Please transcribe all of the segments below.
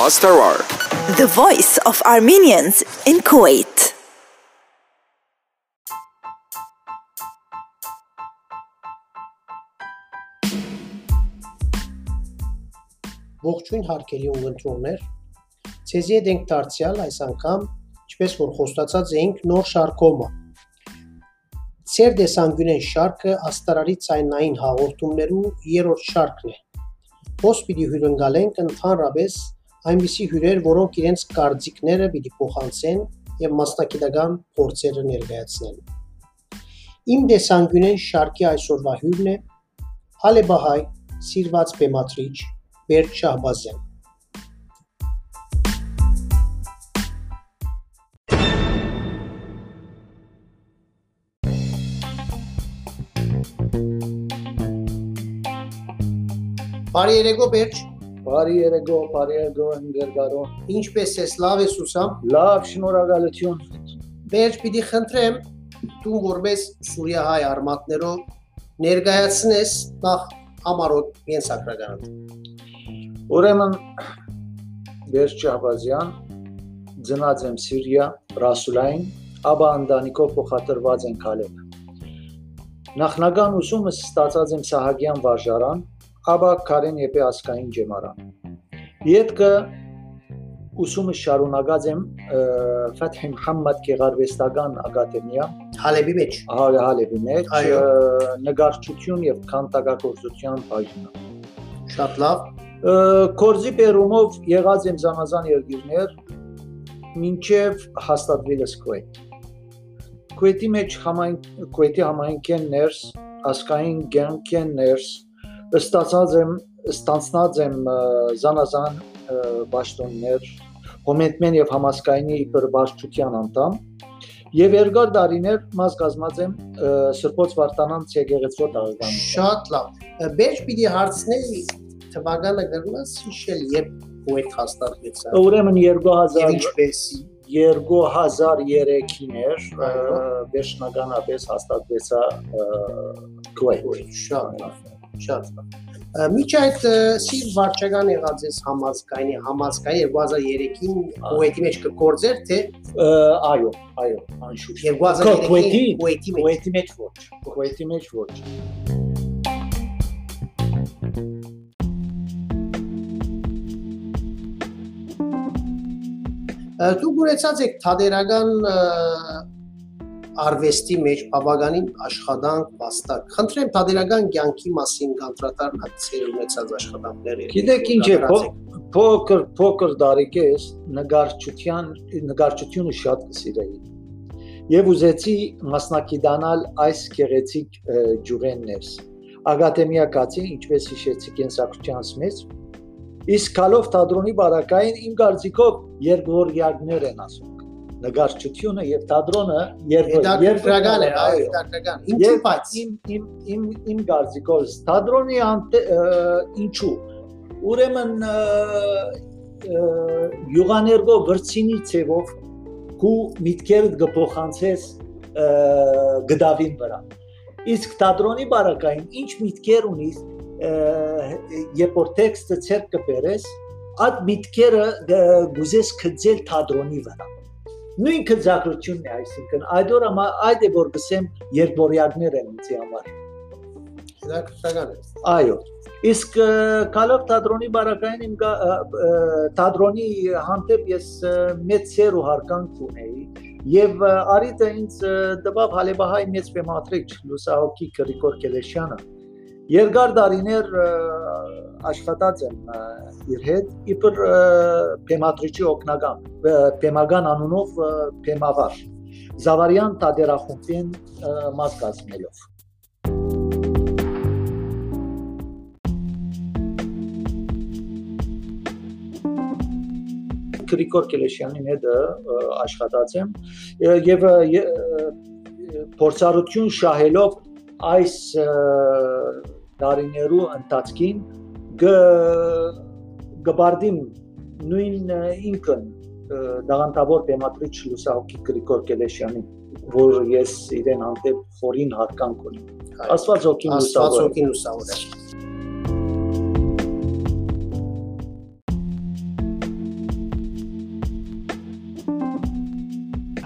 Astarar. The voice of Armenians in Kuwait. Ողջույն հարգելի ունգընտրողներ։ Ցեզի հետ ենք դարձյալ այս անգամ, ինչպես որ խոստացած էինք, նոր շարքոմը։ Ցեր դեսանգյունեն շարքը աստարարի ցայնային հաղորդումներու երրորդ շարքն է։ Ոնց պիտի հյուրընկալենք ընդհանրապես այնպիսի հյուրեր, որոնք իրենց կարծիքները պիտի փոխանցեն եւ մասնակիտական փորձերը ներկայացնեն։ Իմ դեսանգյունեն շարքի այսօրվա հյուրն է Ալեբահայ Սիրված Բեմատրիչ Բերտ Շահբազյան։ Բարի երեկո Բերտ, Բարի երեկո, բարի երեկո ընկերգարո։ ինչպես ես, լավ ես ուսամ։ Լավ, շնորհակալություն։ Բերտ, պիտի խնդրեմ դու որպես Սուրիահայ արմատներով ներկայացնես նախ համարոտ ենսակրականդ։ Ուրեմն Բերջ Շահբազյան ծնած եմ Սիրիա, Ռասուլային, ապա ընտանիքով փոխադրված են Քալեբ։ Նախնական ուսումս ստացած եմ Սահակյան վարժարան, ապա Կարեն Եփե ասկային ջեմարան։ Յետքը ուսումը շարունակած եմ Ֆաթհ Մուհամմադ Գեղարվեստական ակադեմիա Հալեբի մեջ։ Հալեբի մեջ նկարչություն եւ քանդակագործության բաժինը։ Շատ լավ։ Կորզի Պերումով եղած եմ զանազան երկիրներ մինչև հաստատվելս Քուեյթ։ Քուեյթի մեջ համայն Քուեյթի համայնքեն ներս, ասկային գենքեն ներս, ստացած եմ ստանցնած եմ զանազան պաշտոններ, հոմենտմեն եւ համասկայնի իբրվարչության անդամ եւ երկար տարիներ մաս կազմած եմ Սրբոց Վարդանանց եկեղեցու տարեկանում։ Շատ լավ։ Բերջ պիտի հարցնեի թվականը գրնաս հիշել երբ Kuwait հաստատվեցա։ Ուրեմն Եվ 2000 ինչպես 2003-ին էր վերջնականապես հաստատվեցա Kuwait։ շատ լավ։ Շատ Միջ այդ ը, սիր վարչական եղած ես համազգայնի համազգայնի 2003-ին Kuwait-ի մեջ կգործեր թե Այո, այո, անշուշտ։ 2003-ին Kuwait-ի Kuwait-ի մեջ Kuwait-ի մեջ ոչ։ Kuwait-ի մեջ ոչ։ Դու գուրեցած եք թադերական արվեստի մեջ բավականին աշխատանք վաստակ։ Խնդրեմ թադերական կյանքի մասին կանտրատար հացեր ունեցած աշխատանքները։ Գիտեք ինչ է, փո- փոքր փոքր դարիքես նկարչության նկարչությունը շատ կսիրեի։ Եվ ուզեցի մասնակցանալ այս գեղեցիկ ջուրեններս։ Ակադեմիակացի, ինչպես հիշեցի կենսակրթությանս մեջ, իսկ կալով թատրոնի բարակային իմ կարծիքով երկորյակներ են ասում։ Նկարչությունը եւ թատրոնը Հետաքրքրական է, այո, հետաքրքրական։ Ինչու բայց իմ իմ իմ իմ գարձիկով թատրոնի ինչու ուրեմն յուղաներգո վրցինի ցևով քու միտքերդ գփոխանցես գդավին վրա իսկ թատրոնի բարակային ինչ միտքեր ունիս երբ որ տեքստը ցերկ կբերես այդ միտքերը գուզես քծել թատրոնի վրա նույն քծակրությունն է այսինքն այդ օրը այդ է որ գսեմ երկորյակներ են ինձ համար հետաքրքրական է։ այո իսկ կալով թատրոնի բարակային իմ թատրոնի հանդեպ ես մեծ սեր ու հարկանք ունեի եւ արիտը ինձ տվավ հալեբահայ մեծ բեմատրիչ լուսահոգի Գրիգոր Կելեշյանը երկար տարիներ ը, աշխատած եմ իր հետ իբր օգնական ը, բեմական անունով ը, բեմավար Զավարյան տադերախումբին մաս կազմելով Գրիգոր Կելեշյանին հետ աշխատած եմ եւ փորձառություն շահելով այս դարիներու ընթացքին գբարդիմ նույն ինքն դաղանտավոր բեմադրիչ Լուսահոգի Գրիգոր Գելեշյանին, որ ես իրեն հանդեպ խորին հարգանք ունեմ։ Աստված ոգին լուսավոր։ Աստված ոգին լուսավոր է։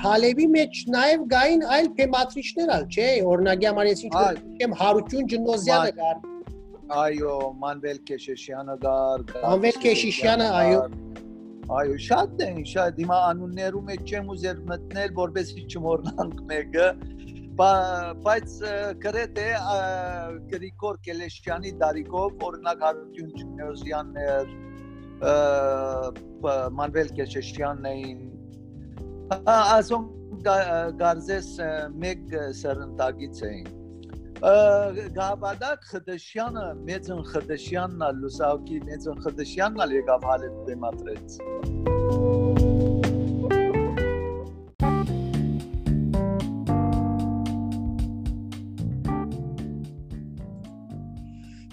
Հալեվի մեջ նաև գային այլ թեմատրիչներ ալ, չէ՞, օրնագի համար ես ինչ չեմ Հարություն Ջնոզյանը գար Այո, Մանվել Քեշեշյանը գար։ Մանվել Քեշեշյանը, այո։ Այո, շատ են, շատ հիմա անուններում է չեմ ուզեր մտնել, որովհետեւ չմոռնանք մեկը, բայց գրեթե Գրիգոր Կելեշյանի Դարիգով օրինակ Հարություն Ջնոզյանն էր, Մանվել Քեշեշյանն էին ասում գարզես մեկ սերնդագից էին գաբադակ խդշյանը մեծն խդշյանն ալ լուսակի մեծն խդշյանն ալ եկավ հալետ դեմատրեց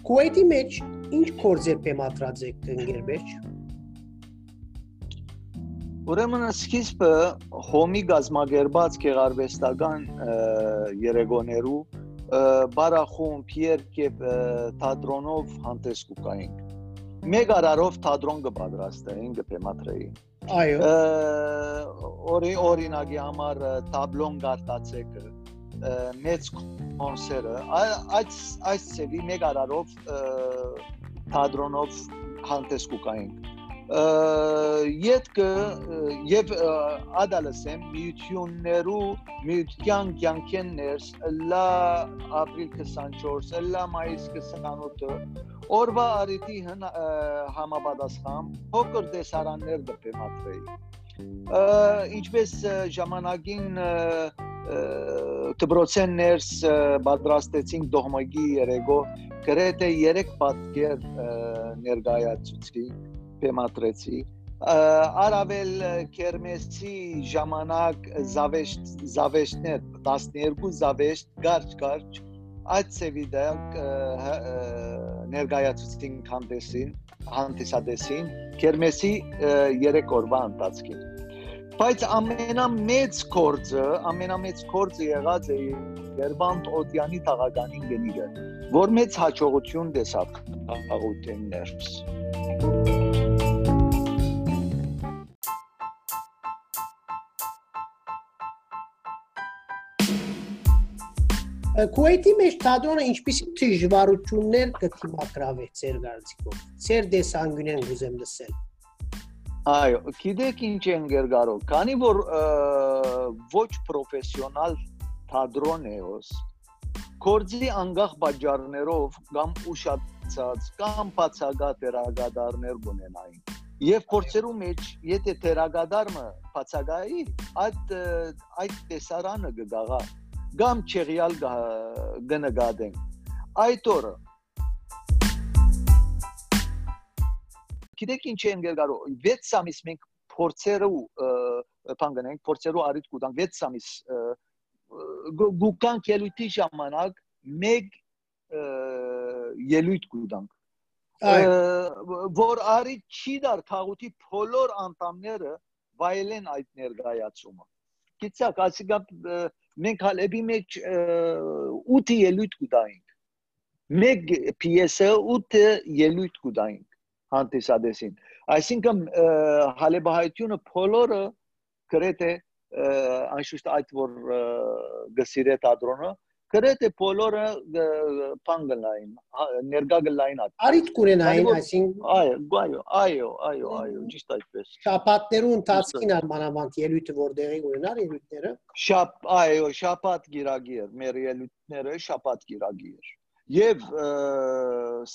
Քուվեյթի մեջ ինչ կորձեր բեմատրած եք ընկերբեջ Ուրեմն սկիզբը հոմի գազմագերբած գեղարվեստական երեգոներու բարախումբ երկև թատրոնով հանդես կուկայինք։ Մեկ արարով թատրոն կպատրաստեին կպեմատրեի։ Այո։ Օրի օրինակի համար տաբլոն գարտացեկը մեծ կոնսերը այս այս ծելի մեկ արարով թատրոնով հանդես կուկայինք յետքը եւ ադալսեմ միություններու միության կյանքեններս լա ապրիլ 24 լա մայիս 28 օրվա արիտի համապատասխան փոքր դեսարաններ դեպեմատրեի ինչպես ժամանակին դբրոցեններս պատրաստեցին դողմագի երեգո գրեթե 3 պատկեր ներկայացուցի բեմատրեցի արավել քերմեսի ժամանակ զավեշտ զավեշտներ 12 զավեշտ գարջ գարջ այդ ծևիդակ ներկայացուցին հանդեսին հանդիսադեսին քերմեսի 3 օրվա ընթացքին բայց ամենամեծ կորձը ամենամեծ կորձը եղած է Երբանտ Օտյանի տաղականին գնիրը որ մեծ հաջողություն տեսավ աղուտեններս Քուվեյթի մեջ թատրոնը ինչպիսի դժվարություններ կդիմակրավե ծեր գարցիկով։ Ծեր դեսանգունեն գուզեմ լսել։ Այո, գիտեք ինչ են գերգարով, քանի որ ոչ պրոֆեսիոնալ թատրոն է ոս, կորձի անգախ բաժարներով կամ ուշացած կամ բացակա տերագադարներ ունենային։ Եվ փորձերու մեջ, եթե տերագադարը բացակայի, այդ այդ տեսարանը կգաղա կամ չեղյալ գնգադենք այդ օրը գիտեք ինչ են գերգարո 6 ամիս մենք փորձերու բան գնենք փորձերու արիտ կուտանք 6 ամիս գուկան կելույթի ժամանակ մեկ ելույթ կուտանք որ արի չի դար քաղուտի բոլոր անդամները վայելեն այդ ներգայացումը գիտակ ասիկա մենք հալեբի մեջ 8 ելույթ կուտայինք մեկ պիեսը 8 ելույթ կուտայինք հանդիսադեսին այսինքն հալեբահայությունը բոլորը գրեթե անշուշտ այդ որ գսիրե թատրոնը գրեթե բոլորը բան գլային ներգա գլային ատ արիտ կունենային այսինքն այո այո այո այո այո ճիշտ այդպես շապատներու ընթացքին արմանավանդ ելույթը որտեղի ունենար ելույթները շապ այո շապատ գիրագի էր մեր ելույթները շապատ գիրագի էր եւ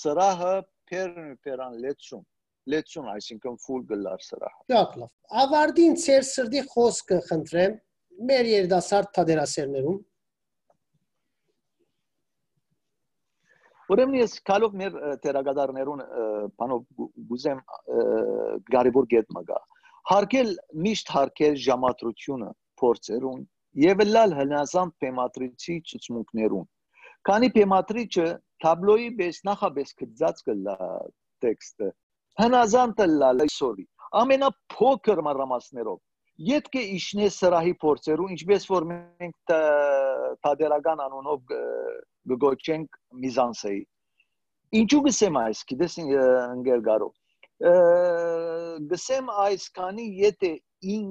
սրահը փերն փերան լեցում լեցում այսինքն ֆուլ գլար սրահը շատ լավ ավարտին ծեր սրդի խոսքը խնդրեմ մեր երդասարդ թադերասերներում Ուրեմն ես կալով մեր տերագադարներուն բանով գուզեմ կարևոր գետ մգա։ Հարկել միշտ հարկել ժամատրությունը փորձերուն եւ լալ հնազանդ թեմատրիչի ցուցմունքներուն։ Քանի թեմատրիչը տաբլոյի բես նախաբես գծած կլա տեքստը։ Հնազանդ լալ սորի։ Ամենափոքր մարամասներով Յետքը իշնե սրահի փորձերու ինչպես որ մենք տադերական անունով գոչենք միզանսեի ինչու գսեմ այս գիտես ընկեր գարո գսեմ այս քանի եթե ին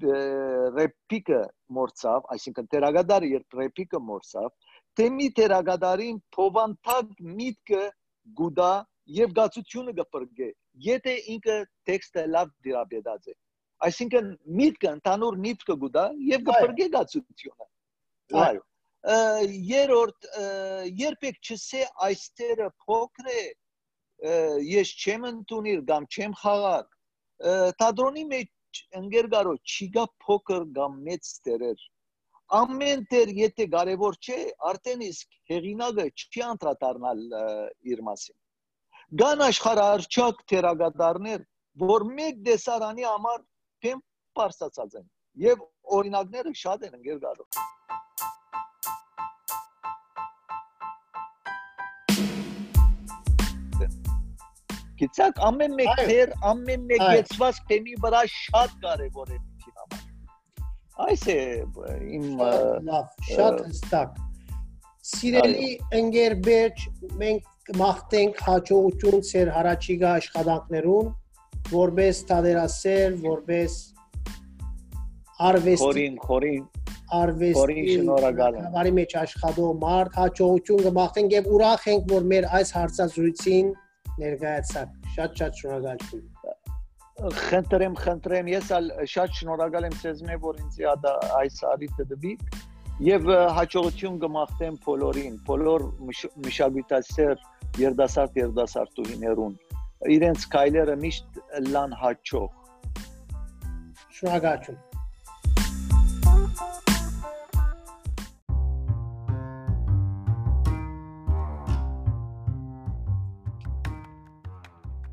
ռեպիկը մորցավ, այսինքն տերագադարը երբ ռեպիկը մորցավ, թե մի տերագադարին փովանտակ միտքը գուդա եւ գացությունը կփրկե եթե ինքը տեքստը լավ դիապետած է այսինքն միտքը ընդանուր միտքը գուտա եւ կփրկե գացությունը այո երրորդ երբեք չսե այստերը փոքր է ես չեմ ընդունիր կամ չեմ խաղար թատրոնի մեջ ընկերգարո չի գա փոքր կամ մեծ տերեր ամեն տեր եթե կարևոր չէ արդեն իսկ հեղինակը չի անդրադառնալ իր մասին Կան աշխարհարչակ թերագադարներ, որ մեկ դեսարանի համար թեմ պարսացած են եւ օրինակները շատ են ընկեր Գիտակ ամեն մեկ թեր, ամեն մեկ եծված թեմի վրա շատ կարևոր է դիքին համար։ Այս է իմ լավ, շատ հստակ։ Սիրելի ընկեր Բերջ, մենք կմաղթենք հաջողություն ծեր հարաճիգա աշխատանքներուն, որբես տադերասեր, որբես արվեստի խորին, խորին արվեստի շնորհակալի մեջ աշխատող մարդ հաջողություն կմաղթենք եւ ուրախ ենք, որ մեր այս հարցազրույցին ներկայացաք։ Շատ-շատ շնորհակալ եմ խնդրեմ, խնդրեմ, ես ալ շատ շնորհակալ եմ ցեզ մե որ ինձ այս արիթը դվի եւ հաջողություն կմաղթեմ բոլորին, բոլոր մշակութասեր երդասարտ երդասարտուհիներուն իրենց քայլերը միշտ լան հաճող շնորհակալություն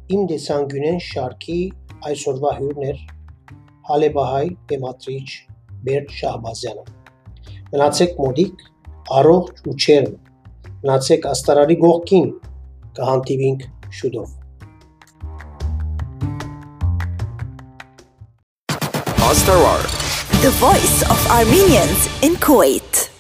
Իմ դեսանգյունեն շարքի այսօրվա հյուրներ Հալեբահայ Պեմատրիչ Բերտ Շահբազյանը Մնացեք մոդիկ, առողջ ու չերմ։ Մնացեք աստարարի գողքին, կհանդիպինք շուտով։ Astarwar, the voice of Armenians in Kuwait.